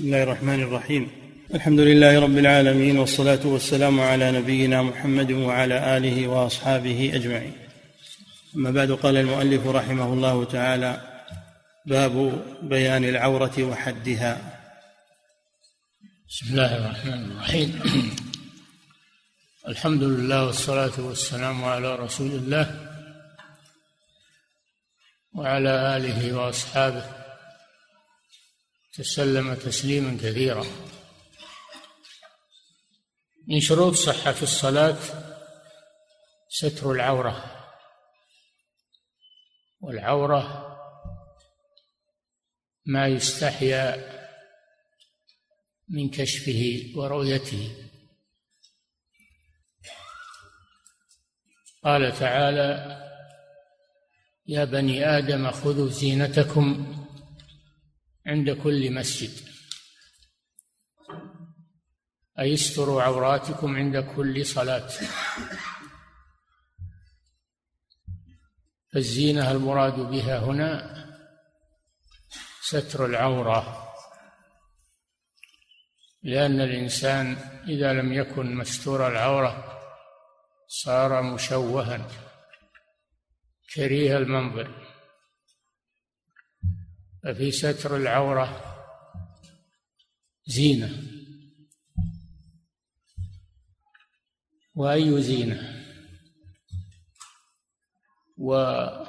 بسم الله الرحمن الرحيم. الحمد لله رب العالمين والصلاة والسلام على نبينا محمد وعلى آله وأصحابه أجمعين. أما بعد قال المؤلف رحمه الله تعالى باب بيان العورة وحدها. بسم الله الرحمن الرحيم. الحمد لله والصلاة والسلام على رسول الله وعلى آله وأصحابه تسلم تسليما كثيرا. من شروط صحة الصلاة ستر العورة. والعورة ما يستحيا من كشفه ورؤيته. قال تعالى يا بني آدم خذوا زينتكم عند كل مسجد. أي استروا عوراتكم عند كل صلاة. فالزينة المراد بها هنا ستر العورة. لأن الإنسان إذا لم يكن مستور العورة صار مشوها كريه المنظر. ففي ستر العورة زينة. وأي زينة؟ وشيخ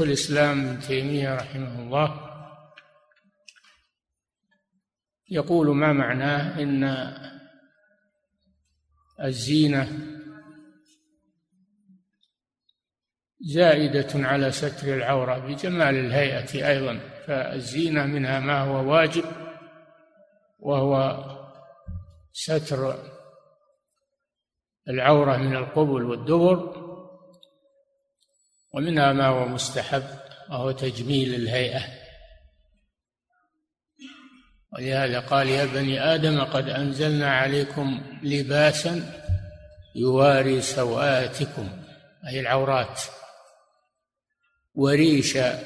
الإسلام ابن تيمية رحمه الله يقول ما معناه إن الزينة زائدة على ستر العورة بجمال الهيئة أيضا فالزينة منها ما هو واجب وهو ستر العورة من القبل والدبر ومنها ما هو مستحب وهو تجميل الهيئة. ولهذا قال يا بني آدم قد أنزلنا عليكم لباسا يواري سوآتكم. أي العورات. وريشا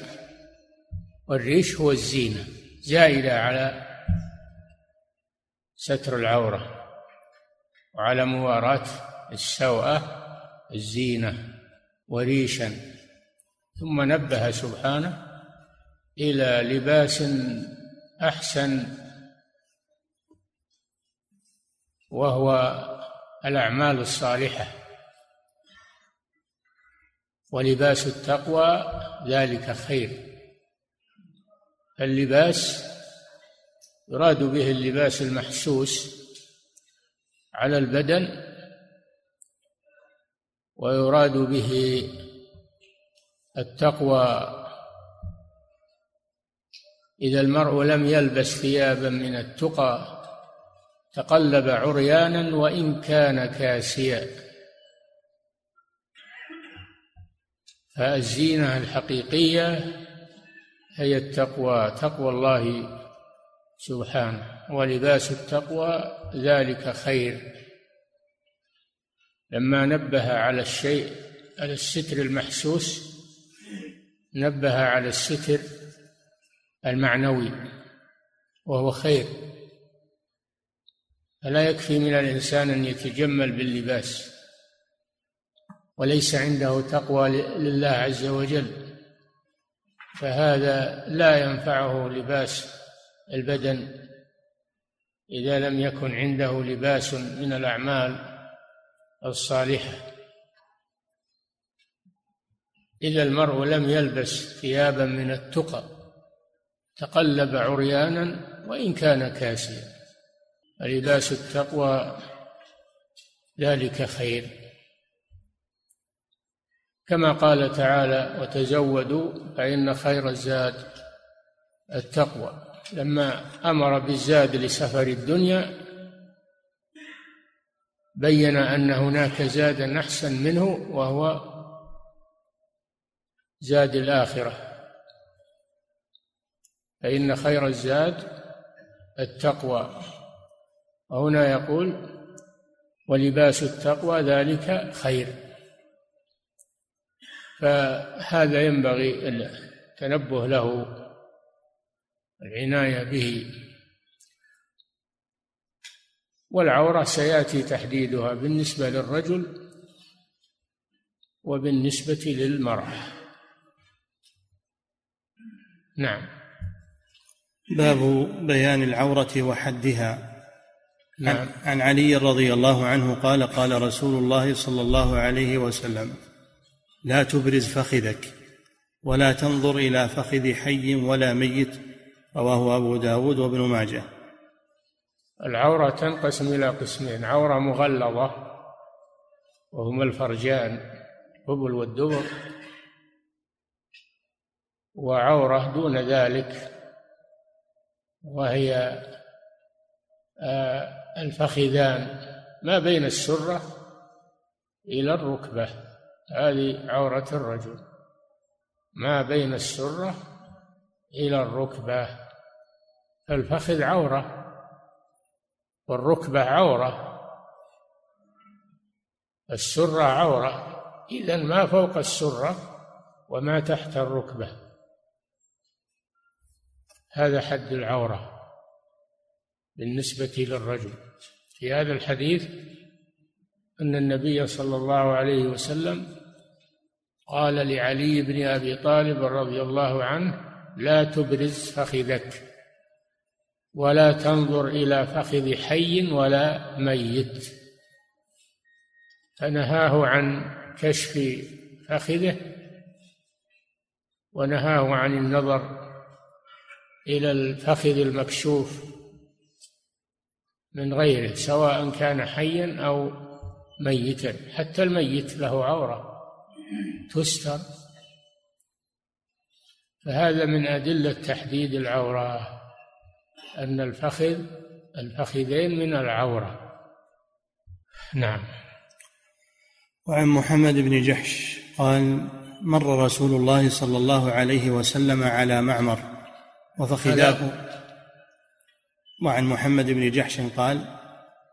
والريش هو الزينة زائدة على ستر العورة وعلى مواراة السوءة الزينة وريشا. ثم نبه سبحانه إلى لباس أحسن وهو الأعمال الصالحة. ولباس التقوى ذلك خير. اللباس يراد به اللباس المحسوس على البدن ويراد به التقوى إذا المرء لم يلبس ثيابا من التقى تقلب عريانا وإن كان كاسيا. فالزينة الحقيقية هي التقوى تقوى الله سبحانه. ولباس التقوى ذلك خير. لما نبه على الشيء على الستر المحسوس نبه على الستر المعنوي وهو خير. فلا يكفي من الإنسان أن يتجمل باللباس. وليس عنده تقوى لله عز وجل. فهذا لا ينفعه لباس البدن إذا لم يكن عنده لباس من الأعمال الصالحة. إذا المرء لم يلبس ثيابا من التقى تقلب عريانا وإن كان كاسيا. فلباس التقوى ذلك خير. كما قال تعالى وتزودوا فإن خير الزاد التقوى. لما أمر بالزاد لسفر الدنيا بين أن هناك زادا أحسن منه وهو زاد الآخرة. فإن خير الزاد التقوى. وهنا يقول ولباس التقوى ذلك خير. فهذا ينبغي التنبه له العناية به. والعورة سيأتي تحديدها بالنسبة للرجل وبالنسبة للمرأة. نعم. باب بيان العورة وحدها. نعم. عن علي رضي الله عنه قال قال رسول الله صلى الله عليه وسلم لا تبرز فخذك ولا تنظر إلى فخذ حي ولا ميت رواه أبو داود وابن ماجه. العورة تنقسم إلى قسمين عورة مغلظة وهما الفرجان القبل والدبر وعورة دون ذلك وهي آه، الفخذان ما بين السرة إلى الركبة. هذه عورة الرجل. ما بين السرة إلى الركبة. الفخذ عورة والركبة عورة. السرة عورة. إذا ما فوق السرة وما تحت الركبة. هذا حد العورة بالنسبة للرجل. في هذا الحديث أن النبي صلى الله عليه وسلم قال لعلي بن أبي طالب رضي الله عنه لا تبرز فخذك ولا تنظر إلى فخذ حي ولا ميت. فنهاه عن كشف فخذه ونهاه عن النظر إلى الفخذ المكشوف من غيره سواء كان حيا أو ميتا حتى الميت له عورة. تستر. فهذا من أدلة تحديد العورة أن الفخذ الفخذين من العورة. نعم. وعن محمد بن جحش قال مر رسول الله صلى الله عليه وسلم على معمر وفخذاه. وعن محمد بن جحش قال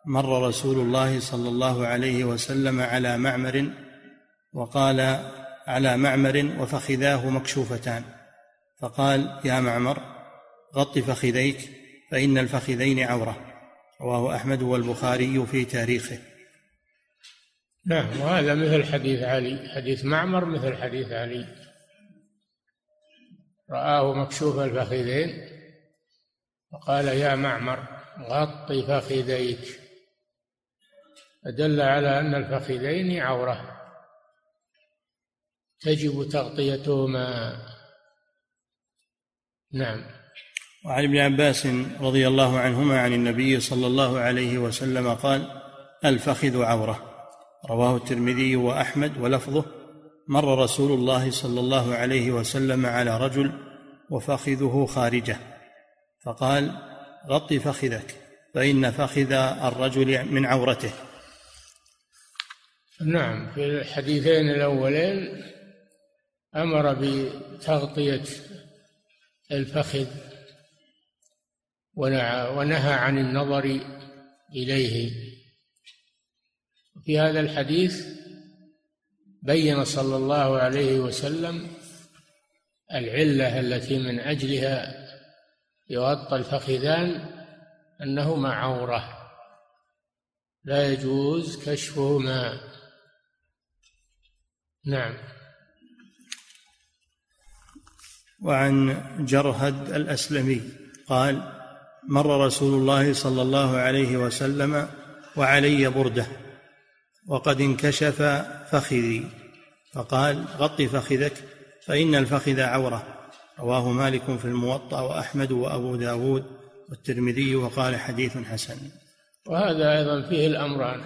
مر رسول الله صلى الله عليه وسلم على معمر وقال على معمر وفخذاه مكشوفتان. فقال يا معمر غط فخذيك فإن الفخذين عورة. رواه أحمد والبخاري في تاريخه. نعم وهذا مثل حديث علي حديث معمر مثل حديث علي. رآه مكشوف الفخذين فقال يا معمر غط فخذيك. فدل على أن الفخذين عورة. تجب تغطيتهما. نعم. وعن ابن عباس رضي الله عنهما عن النبي صلى الله عليه وسلم قال الفخذ عورة. رواه الترمذي وأحمد ولفظه مر رسول الله صلى الله عليه وسلم على رجل وفخذه خارجه. فقال غط فخذك فإن فخذ الرجل من عورته. نعم. في الحديثين الأولين أمر بتغطية الفخذ ونهى عن النظر إليه. في هذا الحديث بين صلى الله عليه وسلم العلة التي من أجلها يغطى الفخذان انهما عورة. لا يجوز كشفهما. نعم. وعن جرهد الأسلمي قال مر رسول الله صلى الله عليه وسلم وعلي برده وقد انكشف فخذي. فقال غط فخذك فإن الفخذ عورة. رواه مالك في الموطأ وأحمد وأبو داود والترمذي وقال حديث حسن. وهذا أيضا فيه الأمران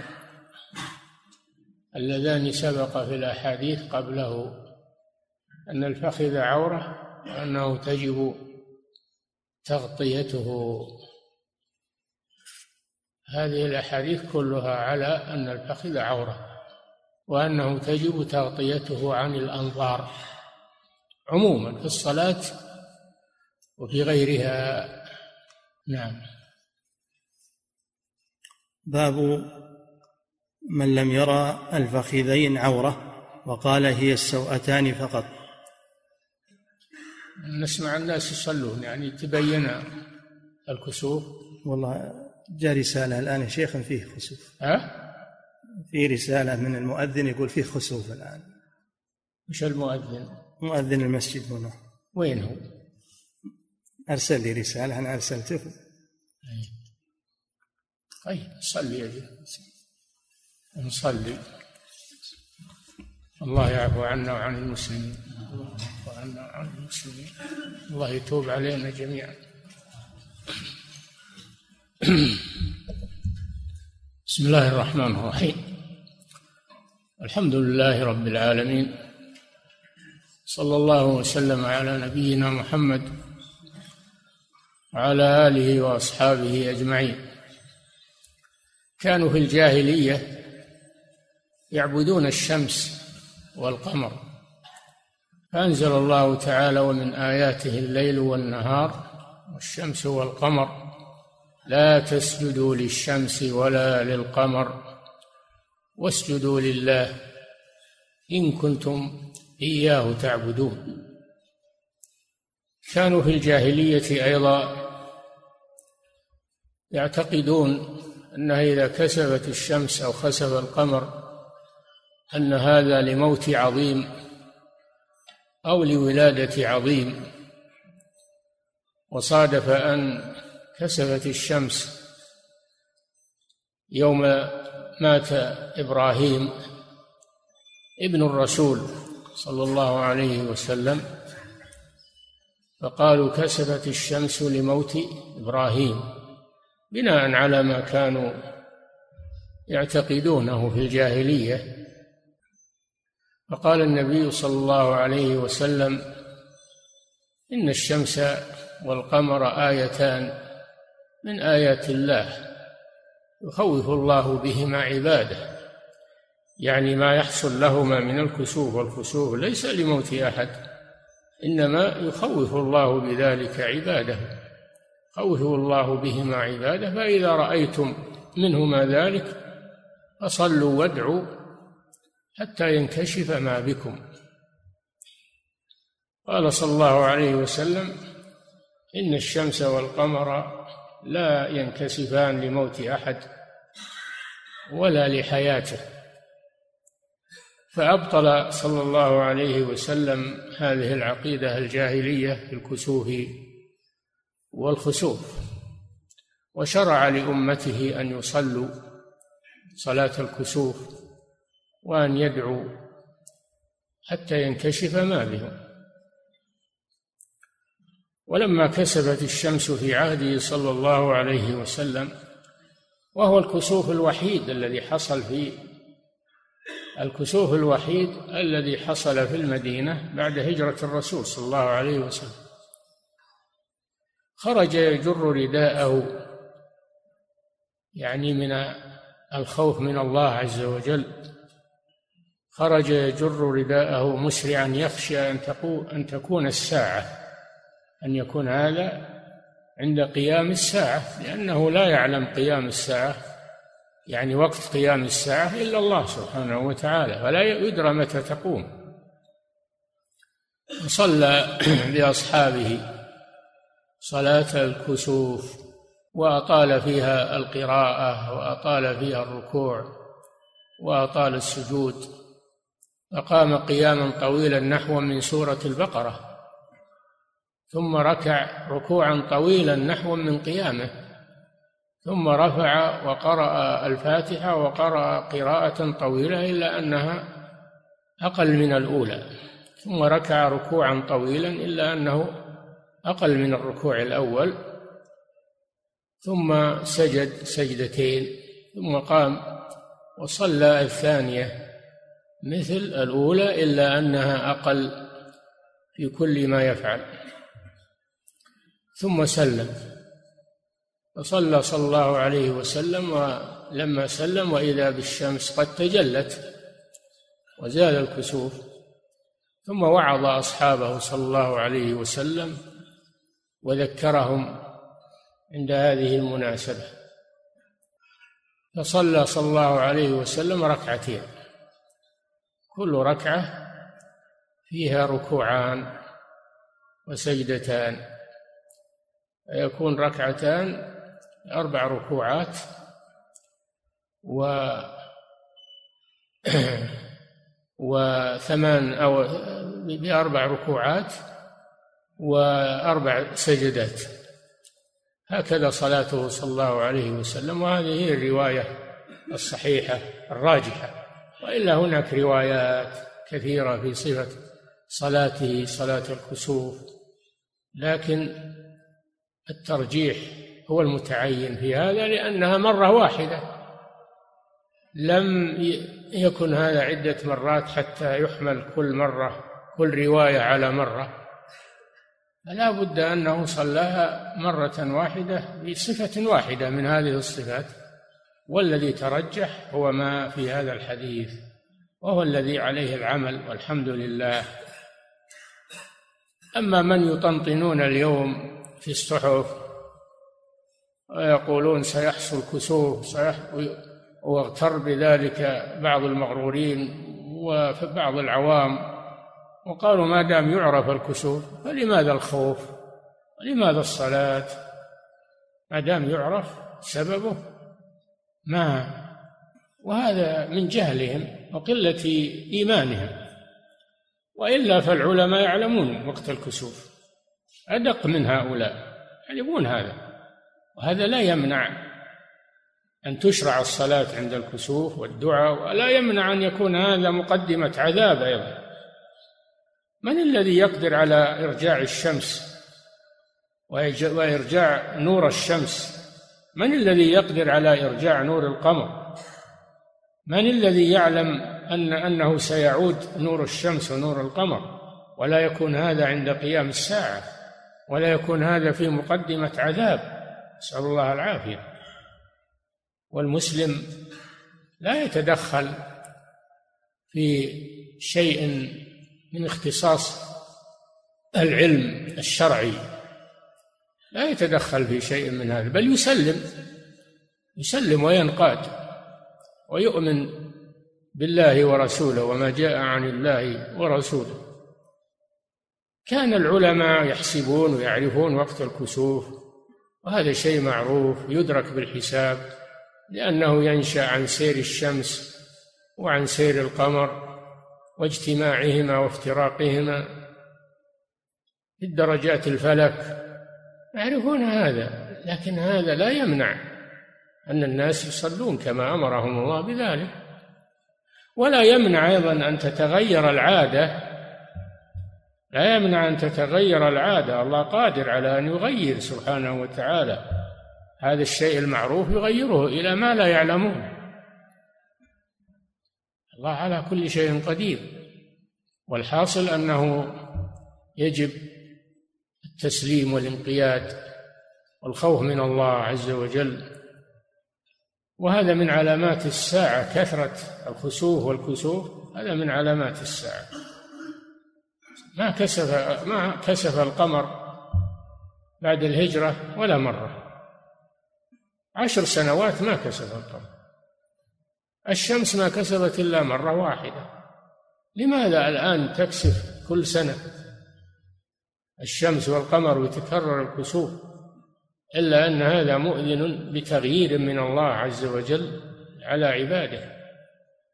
اللذان سبق في الأحاديث قبله أن الفخذ عورة وأنه تجب تغطيته. هذه الأحاديث كلها على أن الفخذ عورة وأنه تجب تغطيته عن الأنظار عموما في الصلاة وفي غيرها. نعم. باب من لم يرى الفخذين عورة وقال هي السوأتان فقط. نسمع الناس يصلون يعني تبين الكسوف. والله جاء رسالة الآن يا شيخ فيه خسوف. ها؟ في رسالة من المؤذن يقول فيه خسوف الآن. وش المؤذن؟ مؤذن المسجد هنا. وين هو؟ أرسل لي رسالة أنا أرسلته. طيب صلي يا نصلي. الله يعفو عنا وعن المسلمين. الله يعفو عنا وعن المسلمين الله يتوب علينا جميعا. بسم الله الرحمن الرحيم. الحمد لله رب العالمين. صلى الله وسلم على نبينا محمد وعلى آله وأصحابه أجمعين. كانوا في الجاهلية يعبدون الشمس والقمر. فأنزل الله تعالى ومن آياته الليل والنهار والشمس والقمر لا تسجدوا للشمس ولا للقمر واسجدوا لله إن كنتم إياه تعبدون. كانوا في الجاهلية أيضا يعتقدون أنها إذا كسفت الشمس أو خسف القمر أن هذا لموت عظيم. أو لولادة عظيم. وصادف أن كسفت الشمس يوم مات إبراهيم ابن الرسول صلى الله عليه وسلم فقالوا كسفت الشمس لموت إبراهيم بناء على ما كانوا يعتقدونه في الجاهلية. فقال النبي صلى الله عليه وسلم إن الشمس والقمر آيتان من آيات الله يخوف الله بهما عباده يعني ما يحصل لهما من الكسوف والخسوف ليس لموت أحد إنما يخوف الله بذلك عباده. خوف الله بهما عباده فإذا رأيتم منهما ذلك فصلوا وادعوا حتى ينكشف ما بكم. قال صلى الله عليه وسلم إن الشمس والقمر لا ينكسفان لموت أحد ولا لحياته. فأبطل صلى الله عليه وسلم هذه العقيدة الجاهلية في الكسوف والخسوف. وشرع لأمته أن يصلوا صلاة الكسوف وأن يدعوا حتى ينكشف ما بهم ولما كسبت الشمس في عهده صلى الله عليه وسلم وهو الكسوف الوحيد الذي حصل في الكسوف الوحيد الذي حصل في المدينة بعد هجرة الرسول صلى الله عليه وسلم. خرج يجر رداءه يعني من الخوف من الله عز وجل خرج يجر رداءه مسرعا يخشى أن أن تكون الساعة أن يكون هذا عند قيام الساعة لأنه لا يعلم قيام الساعة يعني وقت قيام الساعة إلا الله سبحانه وتعالى فلا يدرى متى تقوم. صلى بأصحابه صلاة الكسوف وأطال فيها القراءة وأطال فيها الركوع وأطال السجود. فقام قياما طويلا نحو من سورة البقرة ثم ركع ركوعا طويلا نحو من قيامه ثم رفع وقرأ الفاتحة وقرأ قراءة طويلة إلا أنها أقل من الأولى ثم ركع ركوعا طويلا إلا أنه أقل من الركوع الأول ثم سجد سجدتين ثم قام وصلى الثانية مثل الأولى إلا أنها أقل في كل ما يفعل. ثم سلم. فصلى صلى الله عليه وسلم ولما سلم وإذا بالشمس قد تجلت وزال الكسوف ثم وعظ أصحابه صلى الله عليه وسلم وذكرهم عند هذه المناسبة. فصلى صلى الله عليه وسلم ركعتين. كل ركعة فيها ركوعان وسجدتان يكون ركعتان أربع ركوعات و وثمان أو بأربع ركوعات وأربع سجدات. هكذا صلاته صلى الله عليه وسلم وهذه هي الرواية الصحيحة الراجحة. وإلا هناك روايات كثيرة في صفة صلاته صلاة الكسوف. لكن الترجيح هو المتعين في هذا لأنها مرة واحدة. لم يكن هذا عدة مرات حتى يحمل كل مرة كل رواية على مرة. فلا بد أنه صلاها مرة واحدة بصفة واحدة من هذه الصفات. والذي ترجح هو ما في هذا الحديث وهو الذي عليه العمل والحمد لله أما من يطنطنون اليوم في الصحف ويقولون سيحصل كسوف. واغتر بذلك بعض المغرورين وبعض العوام وقالوا ما دام يعرف الكسوف فلماذا الخوف ولماذا الصلاة ما دام يعرف سببه ما وهذا من جهلهم وقلة إيمانهم. وإلا فالعلماء يعلمون وقت الكسوف. أدق من هؤلاء يعلمون هذا. وهذا لا يمنع أن تشرع الصلاة عند الكسوف والدعاء ولا يمنع أن يكون هذا مقدمة عذاب أيضا. من الذي يقدر على إرجاع الشمس وإرجاع نور الشمس من الذي يقدر على إرجاع نور القمر؟ من الذي يعلم أن أنه سيعود نور الشمس ونور القمر؟ ولا يكون هذا عند قيام الساعة ولا يكون هذا في مقدمة عذاب. نسأل الله العافية. والمسلم لا يتدخل في شيء من اختصاص العلم الشرعي. لا يتدخل في شيء من هذا بل يسلم يسلم وينقاد ويؤمن بالله ورسوله وما جاء عن الله ورسوله. كان العلماء يحسبون ويعرفون وقت الكسوف وهذا شيء معروف يدرك بالحساب لأنه ينشأ عن سير الشمس وعن سير القمر واجتماعهما وافتراقهما في الدرجات الفلك يعرفون هذا لكن هذا لا يمنع أن الناس يصلون كما أمرهم الله بذلك. ولا يمنع أيضا أن تتغير العادة لا يمنع أن تتغير العادة. الله قادر على أن يغير سبحانه وتعالى. هذا الشيء المعروف يغيره إلى ما لا يعلمون. الله على كل شيء قدير. والحاصل أنه يجب التسليم والانقياد والخوف من الله عز وجل. وهذا من علامات الساعة كثرة الخسوف والكسوف هذا من علامات الساعة. ما كسف ما كسف القمر بعد الهجرة ولا مرة. عشر سنوات ما كسف القمر. الشمس ما كسبت إلا مرة واحدة. لماذا الآن تكسف كل سنة؟ الشمس والقمر وتكرر الكسوف إلا أن هذا مؤذن بتغيير من الله عز وجل على عباده.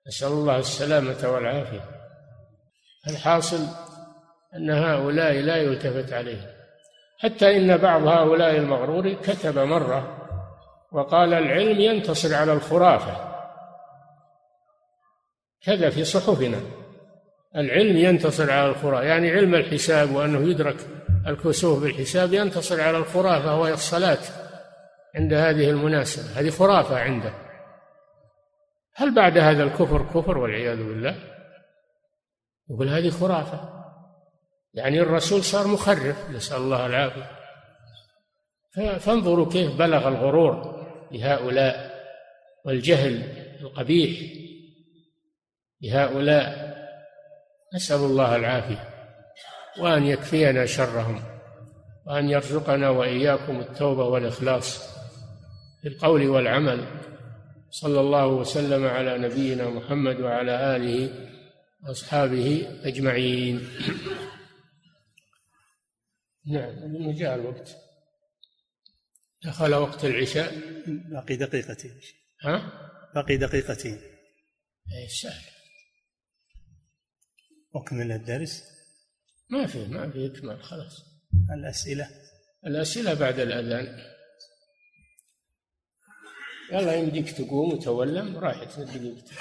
نسأل الله السلامة والعافية. الحاصل أن هؤلاء لا يلتفت عليهم حتى إن بعض هؤلاء المغرور كتب مرة وقال العلم ينتصر على الخرافة. كذا في صحفنا. العلم ينتصر على الخرافة يعني علم الحساب وأنه يدرك الكسوف بالحساب ينتصر على الخرافة وهي الصلاة عند هذه المناسبة. هذه خرافة عنده. هل بعد هذا الكفر كفر والعياذ بالله؟ يقول هذه خرافة. يعني الرسول صار مخرف نسأل الله العافية. فانظروا كيف بلغ الغرور لهؤلاء والجهل القبيح لهؤلاء. نسأل الله العافية. وأن يكفينا شرهم وأن يرزقنا وإياكم التوبة والإخلاص في القول والعمل. صلى الله وسلم على نبينا محمد وعلى آله وأصحابه أجمعين. نعم جاء الوقت؟ دخل وقت العشاء؟ باقي دقيقتين. ها؟ باقي دقيقتين. اي سهل أكمل الدرس. ما في ما في إكمال خلاص. الأسئلة؟ الأسئلة بعد الأذان. يلا يمديك تقوم وتولم راحت دقيقتين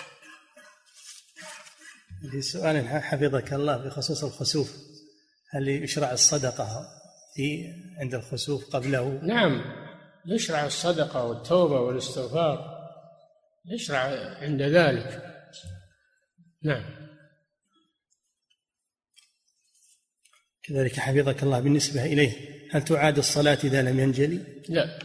لي سؤال حفظك الله بخصوص الخسوف. هل يشرع الصدقة في عند الخسوف قبله؟ نعم يشرع الصدقة والتوبة والاستغفار. يشرع عند ذلك. نعم. كذلك حفظك الله بالنسبة إليه. هل تعاد الصلاة إذا لم ينجلي؟ لا.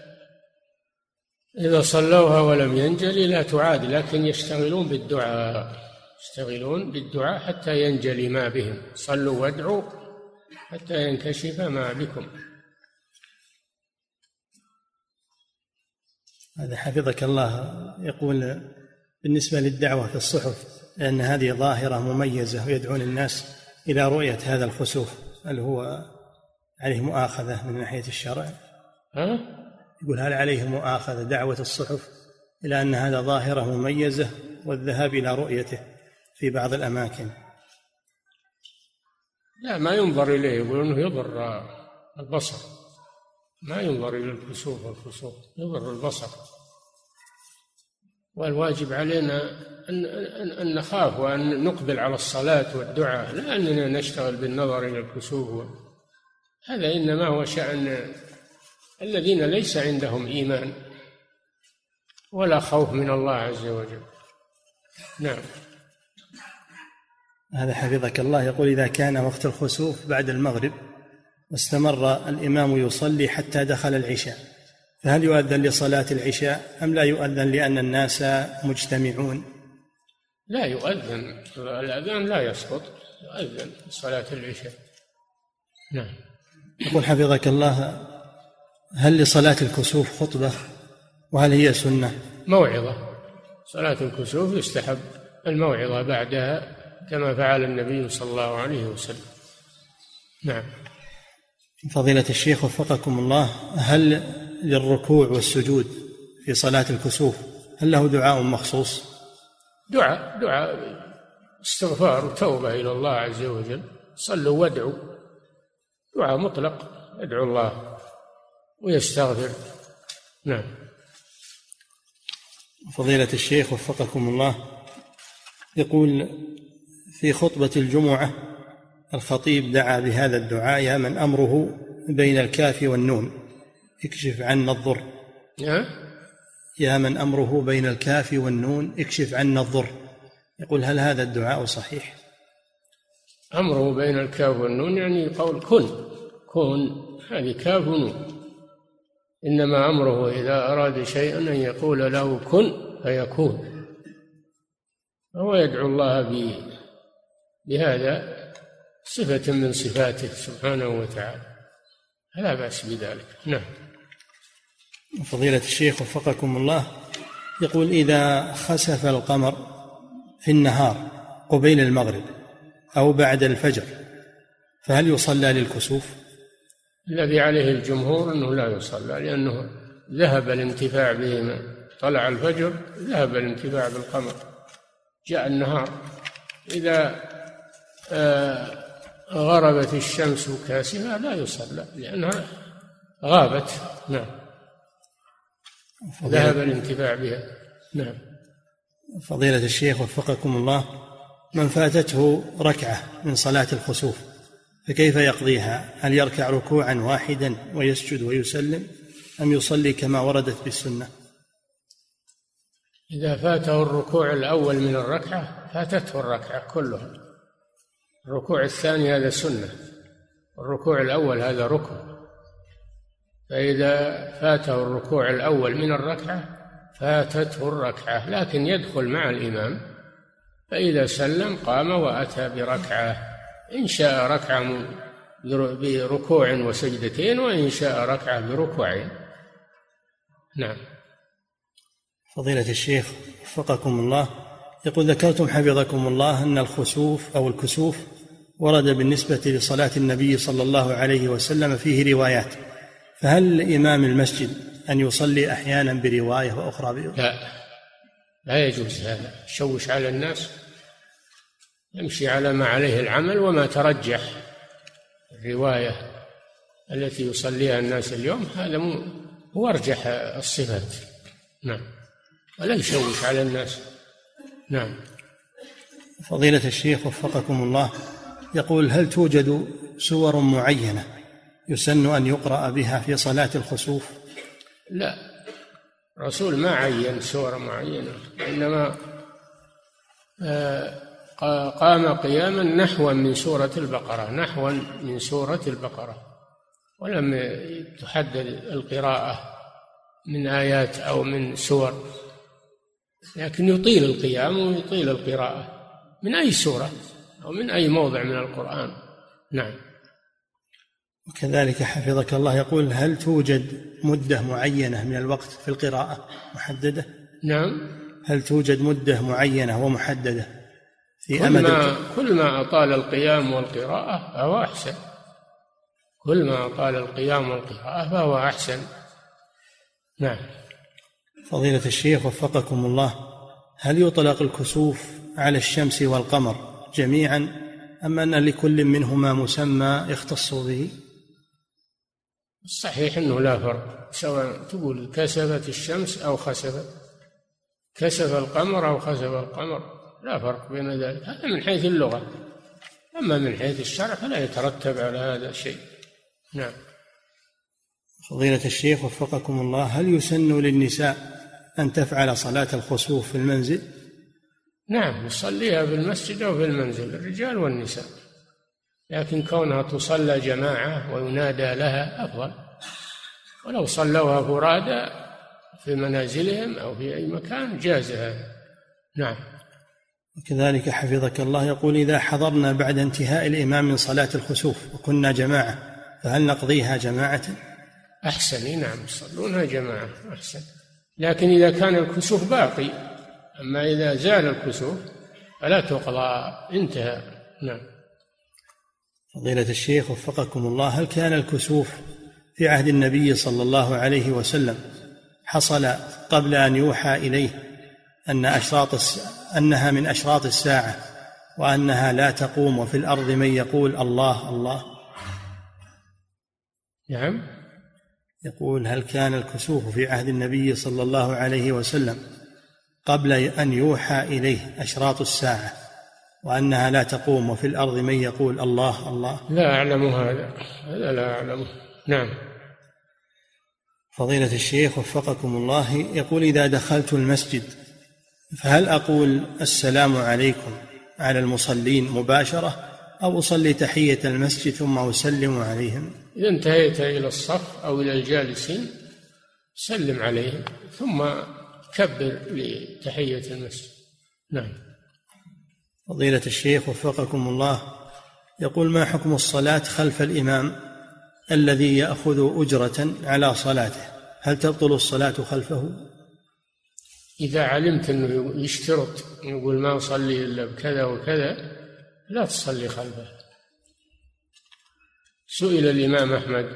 إذا صلوها ولم ينجلي لا تعاد لكن يشتغلون بالدعاء يشتغلون بالدعاء حتى ينجلي ما بهم. صلوا وادعوا حتى ينكشف ما بكم. هذا حفظك الله. يقول بالنسبة للدعوة في الصحف لأن هذه ظاهرة مميزة ويدعون الناس إلى رؤية هذا الخسوف. هل هو عليه مؤاخذة من ناحية الشرع؟ ها؟ يقول هل عليه مؤاخذة دعوة الصحف إلى أن هذا ظاهرة مميزة والذهاب إلى رؤيته في بعض الأماكن لا ما ينظر إليه يقول أنه يضر البصر ما ينظر إلى الكسوف والخسوف يضر البصر والواجب علينا أن, أن, أن نخاف وأن نقبل على الصلاة والدعاء لا أننا نشتغل بالنظر إلى الكسوف. هذا إنما هو شأن الذين ليس عندهم إيمان ولا خوف من الله عز وجل. نعم. هذا حفظك الله. يقول إذا كان وقت الخسوف بعد المغرب واستمر الإمام يصلي حتى دخل العشاء. فهل يؤذن لصلاة العشاء أم لا يؤذن لأن الناس مجتمعون؟ لا يؤذن. الأذان لا يسقط يؤذن لصلاة العشاء. نعم. يقول حفظك الله هل لصلاة الكسوف خطبة؟ وهل هي سنة؟ موعظة. صلاة الكسوف يستحب. الموعظة بعدها كما فعل النبي صلى الله عليه وسلم. نعم. فضيلة الشيخ وفقكم الله هل للركوع والسجود في صلاة الكسوف هل له دعاء مخصوص؟ دعاء دعاء استغفار وتوبة إلى الله عز وجل. صلوا وادعوا. دعاء مطلق يدعو الله ويستغفر. نعم. فضيلة الشيخ وفقكم الله يقول في خطبة الجمعة الخطيب دعا بهذا الدعاء يا من أمره بين الكاف والنون اكشف عنا الضر. يا من أمره بين الكاف والنون اكشف عنا الضر. يقول هل هذا الدعاء صحيح؟ أمره بين الكاف والنون يعني قول كن. كن هذه كاف ونون. إنما أمره إذا أراد شيئا أن يقول له كن فيكون. هو يدعو الله بهذا صفة من صفاته سبحانه وتعالى. لا بأس بذلك. نعم. فضيلة الشيخ وفقكم الله يقول إذا خسف القمر في النهار قبيل المغرب أو بعد الفجر فهل يصلى للكسوف؟ الذي عليه الجمهور أنه لا يصلى لأنه ذهب الانتفاع بهما طلع الفجر ذهب الانتفاع بالقمر جاء النهار. إذا آه، غربت الشمس كاسفة لا يصلى لأنها غابت. نعم. ذهب الانتفاع بها. نعم. فضيلة الشيخ وفقكم الله من فاتته ركعة من صلاة الخسوف فكيف يقضيها؟ هل يركع ركوعا واحدا ويسجد ويسلم أم يصلي كما وردت بالسنة؟ إذا فاته الركوع الأول من الركعة فاتته الركعة كلها. الركوع الثاني هذا سنة الركوع الأول هذا ركن. فإذا فاته الركوع الأول من الركعة فاتته الركعة لكن يدخل مع الإمام. فإذا سلم قام وأتى بركعة. إن شاء ركعة بركوع وسجدتين وإن شاء ركعة بركوعين. نعم. فضيلة الشيخ وفقكم الله يقول ذكرتم حفظكم الله أن الخسوف أو الكسوف ورد بالنسبة لصلاة النبي صلى الله عليه وسلم فيه روايات. فهل إمام المسجد أن يصلي أحيانا برواية وأخرى برواية لا. لا يجوز هذا. يشوش على الناس يمشي على ما عليه العمل وما ترجح الرواية التي يصليها الناس اليوم. هذا مو هو أرجح الصفات. نعم. ولا يشوش على الناس. نعم. فضيلة الشيخ وفقكم الله يقول هل توجد سور معينة يسن أن يقرأ بها في صلاة الخسوف؟ لا. الرسول ما عين سورة معينة إنما آه، قام قياما نحوا من سورة البقرة نحوا من سورة البقرة ولم تحدد القراءة من آيات أو من سور لكن يطيل القيام ويطيل القراءة من أي سورة أو من أي موضع من القرآن. نعم. وكذلك حفظك الله. يقول هل توجد مدة معينة من الوقت في القراءة محددة؟ نعم. هل توجد مدة معينة ومحددة في كل أمد ما كل ما أطال القيام والقراءة فهو أحسن. كل ما أطال القيام والقراءة فهو أحسن. نعم. فضيلة الشيخ وفقكم الله هل يطلق الكسوف على الشمس والقمر جميعا أم أن لكل منهما مسمى يختص به؟ الصحيح أنه لا فرق. سواء تقول كسفت الشمس أو خسفت. كسف القمر أو خسف القمر. لا فرق بين ذلك. هذا من حيث اللغة. أما من حيث الشرع فلا يترتب على هذا شيء. نعم. فضيلة الشيخ وفقكم الله هل يسن للنساء أن تفعل صلاة الخسوف في المنزل؟ نعم يصليها في المسجد أو في المنزل الرجال والنساء. لكن كونها تصلى جماعة وينادى لها أفضل. ولو صلوها فرادى في منازلهم أو في أي مكان جاز هذا نعم. وكذلك حفظك الله يقول إذا حضرنا بعد انتهاء الإمام من صلاة الخسوف وكنا جماعة فهل نقضيها جماعة؟ أحسن نعم يصلونها جماعة أحسن. لكن إذا كان الكسوف باقي أما إذا زال الكسوف فلا تقضى انتهى. نعم. فضيلة الشيخ وفقكم الله هل كان الكسوف في عهد النبي صلى الله عليه وسلم حصل قبل أن يوحى إليه أن أشراط أنها من أشراط الساعة وأنها لا تقوم وفي الأرض من يقول الله الله؟ نعم. يقول هل كان الكسوف في عهد النبي صلى الله عليه وسلم قبل أن يوحى إليه أشراط الساعة؟ وأنها لا تقوم وفي الأرض من يقول الله الله. لا أعلم هذا هذا لا أعلمه. نعم. فضيلة الشيخ وفقكم الله يقول إذا دخلت المسجد فهل أقول السلام عليكم على المصلين مباشرة أو أصلي تحية المسجد ثم أسلم عليهم؟ إذا انتهيت إلى الصف أو إلى الجالسين سلم عليهم ثم كبر لتحية المسجد. نعم. فضيلة الشيخ وفقكم الله يقول ما حكم الصلاة خلف الإمام الذي يأخذ أجرة على صلاته؟ هل تبطل الصلاة خلفه؟ إذا علمت أنه يشترط يقول ما أصلي إلا بكذا وكذا لا تصلي خلفه. سئل الإمام أحمد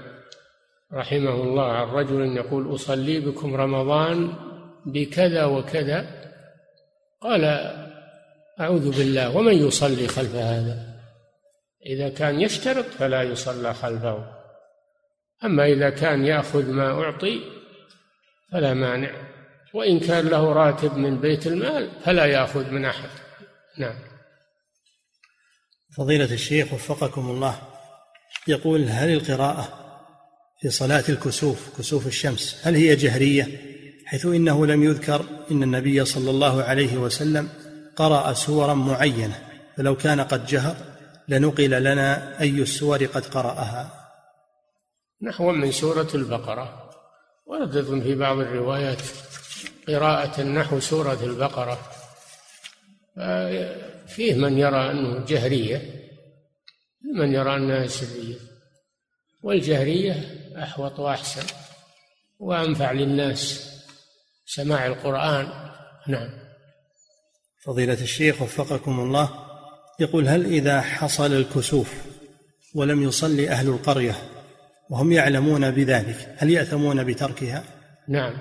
رحمه الله عن رجل يقول أصلي بكم رمضان بكذا وكذا. قال أعوذ بالله ومن يصلي خلف هذا؟ إذا كان يشترط فلا يصلى خلفه. أما إذا كان يأخذ ما أعطي فلا مانع. وإن كان له راتب من بيت المال فلا يأخذ من أحد. نعم. فضيلة الشيخ وفقكم الله يقول هل القراءة في صلاة الكسوف كسوف الشمس هل هي جهرية؟ حيث إنه لم يذكر إن النبي صلى الله عليه وسلم قرأ سورا معينة فلو كان قد جهر لنقل لنا أي السور قد قرأها. نحو من سورة البقرة. وردت في بعض الروايات قراءة نحو سورة البقرة. فيه من يرى أنه جهرية من يرى أنها سرية. والجهرية أحوط وأحسن وأنفع للناس سماع القرآن. نعم. فضيلة الشيخ وفقكم الله يقول هل إذا حصل الكسوف ولم يصلي أهل القرية وهم يعلمون بذلك هل يأثمون بتركها؟ نعم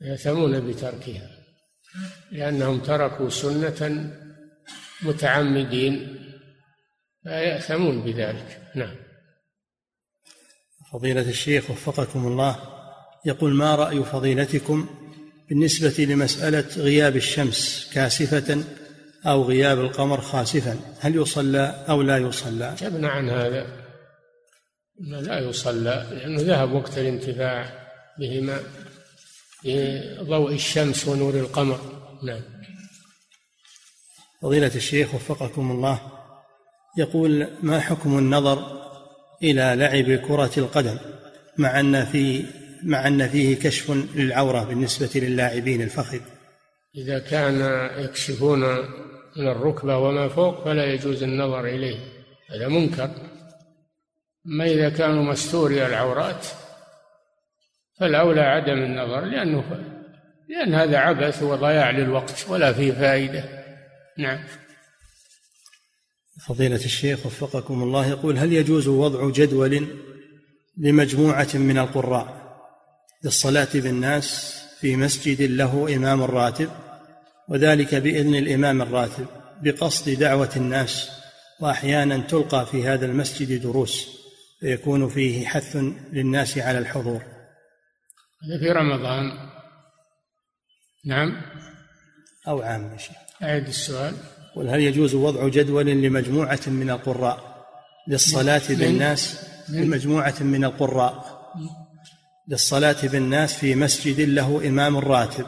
يأثمون بتركها لأنهم تركوا سنة متعمدين فيأثمون بذلك نعم فضيلة الشيخ وفقكم الله يقول ما رأي فضيلتكم بالنسبة لمسألة غياب الشمس كاسفة أو غياب القمر خاسفا هل يصلى أو لا يصلى؟ جبنا عن هذا. لا يصلى لأنه ذهب وقت الانتفاع بهما بضوء الشمس ونور القمر. نعم. فضيلة الشيخ وفقكم الله يقول ما حكم النظر إلى لعب كرة القدم مع أن في مع أن فيه كشف للعورة بالنسبة للاعبين الفخذ. إذا كان يكشفون من الركبة وما فوق فلا يجوز النظر إليه هذا منكر. أما إذا كانوا مستوري العورات فالأولى عدم النظر لأنه لأن هذا عبث وضياع للوقت ولا فيه فائدة. نعم. فضيلة الشيخ وفقكم الله يقول هل يجوز وضع جدول لمجموعة من القراء؟ للصلاة بالناس في مسجد له إمام راتب وذلك بإذن الإمام الراتب بقصد دعوة الناس وأحيانا تلقى في هذا المسجد دروس فيكون فيه حث للناس على الحضور. هذا في رمضان. نعم. أو عام يا شيخ. أعد السؤال. قل هل يجوز وضع جدول لمجموعة من القراء؟ للصلاة بالناس لمجموعة من القراء. للصلاة بالناس في مسجد له إمام راتب.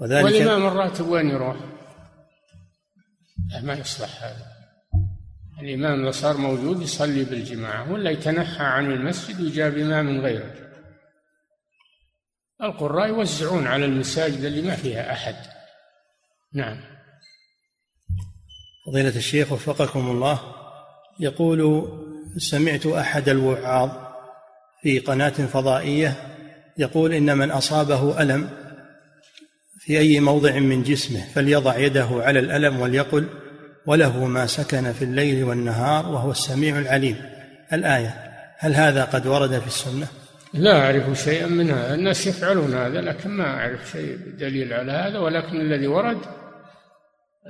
وذلك والإمام الراتب وين يروح؟ ما يصلح هذا. الإمام لو صار موجود يصلي بالجماعة ولا يتنحى عن المسجد ويجاب إمام غيره. القراء يوزعون على المساجد اللي ما فيها أحد. نعم. فضيلة الشيخ وفقكم الله يقول سمعت أحد الوعاظ في قناة فضائية يقول إن من أصابه ألم في أي موضع من جسمه فليضع يده على الألم وليقل وله ما سكن في الليل والنهار وهو السميع العليم. الآية هل هذا قد ورد في السنة؟ لا أعرف شيئا من هذا. الناس يفعلون هذا لكن ما أعرف شيء دليل على هذا. ولكن الذي ورد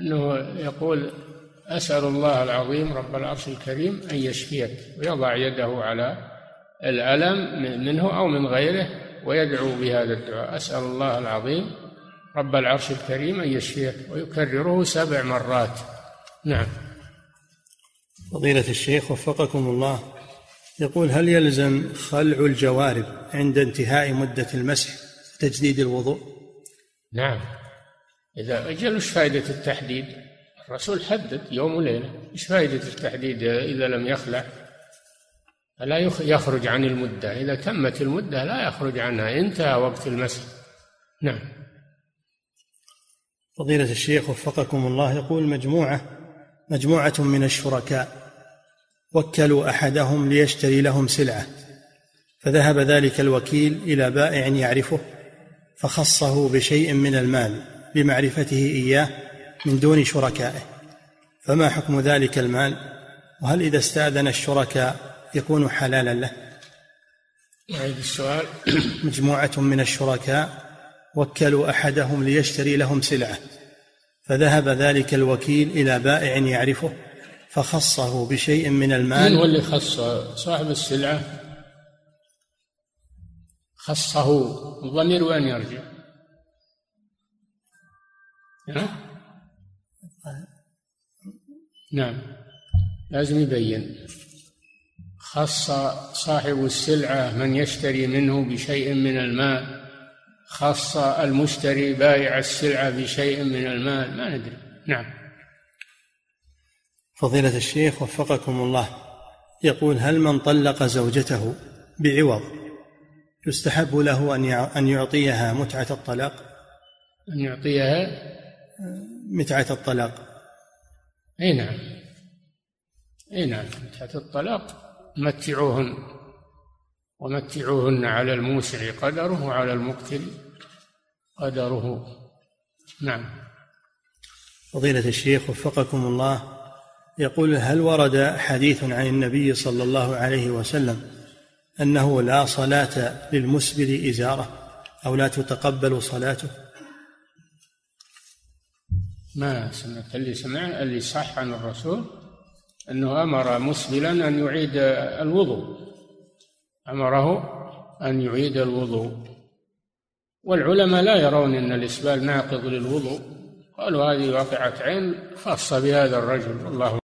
أنه يقول أسأل الله العظيم رب العرش الكريم أن يشفيك ويضع يده على الألم منه أو من غيره ويدعو بهذا الدعاء. أسأل الله العظيم رب العرش الكريم أن يشفيك ويكرره سبع مرات. نعم. فضيلة الشيخ وفقكم الله. يقول هل يلزم خلع الجوارب عند انتهاء مدة المسح تجديد الوضوء؟ نعم. إذا أجل وش فائدة التحديد؟ الرسول حدد يوم وليلة. إيش فائدة التحديد إذا لم يخلع؟ فلا يخرج عن المدة. إذا تمت المدة لا يخرج عنها. انتهى وقت المسح. نعم. فضيلة الشيخ وفقكم الله يقول مجموعة مجموعة من الشركاء وكلوا أحدهم ليشتري لهم سلعة فذهب ذلك الوكيل إلى بائع يعرفه فخصه بشيء من المال لمعرفته إياه من دون شركائه. فما حكم ذلك المال؟ وهل إذا استأذن الشركاء يكون حلالا له. يعيد السؤال. مجموعة من الشركاء وكلوا أحدهم ليشتري لهم سلعة. فذهب ذلك الوكيل إلى بائع يعرفه فخصه بشيء من المال. من هو اللي خص صاحب السلعة. خصه. الضمير وين يرجع؟ نعم. لازم يبين. خص صاحب السلعة من يشتري منه بشيء من المال خص المشتري بائع السلعة بشيء من المال ما ندري. نعم. فضيلة الشيخ وفقكم الله يقول هل من طلق زوجته بعوض يستحب له أن أن يعطيها متعة الطلاق؟ أن يعطيها؟ متعة الطلاق. أي نعم. أي نعم متعة الطلاق. متعوهن ومتعوهن على الموسع قدره وعلى المقتل قدره. نعم. فضيلة الشيخ وفقكم الله يقول هل ورد حديث عن النبي صلى الله عليه وسلم أنه لا صلاة للمسبل إزارة أو لا تتقبل صلاته؟ ما سمعت اللي سمع اللي صح عن الرسول أنه أمر مسبلا أن يعيد الوضوء. أمره أن يعيد الوضوء. والعلماء لا يرون أن الإسبال ناقض للوضوء. قالوا هذه واقعة عين خاصة بهذا الرجل والله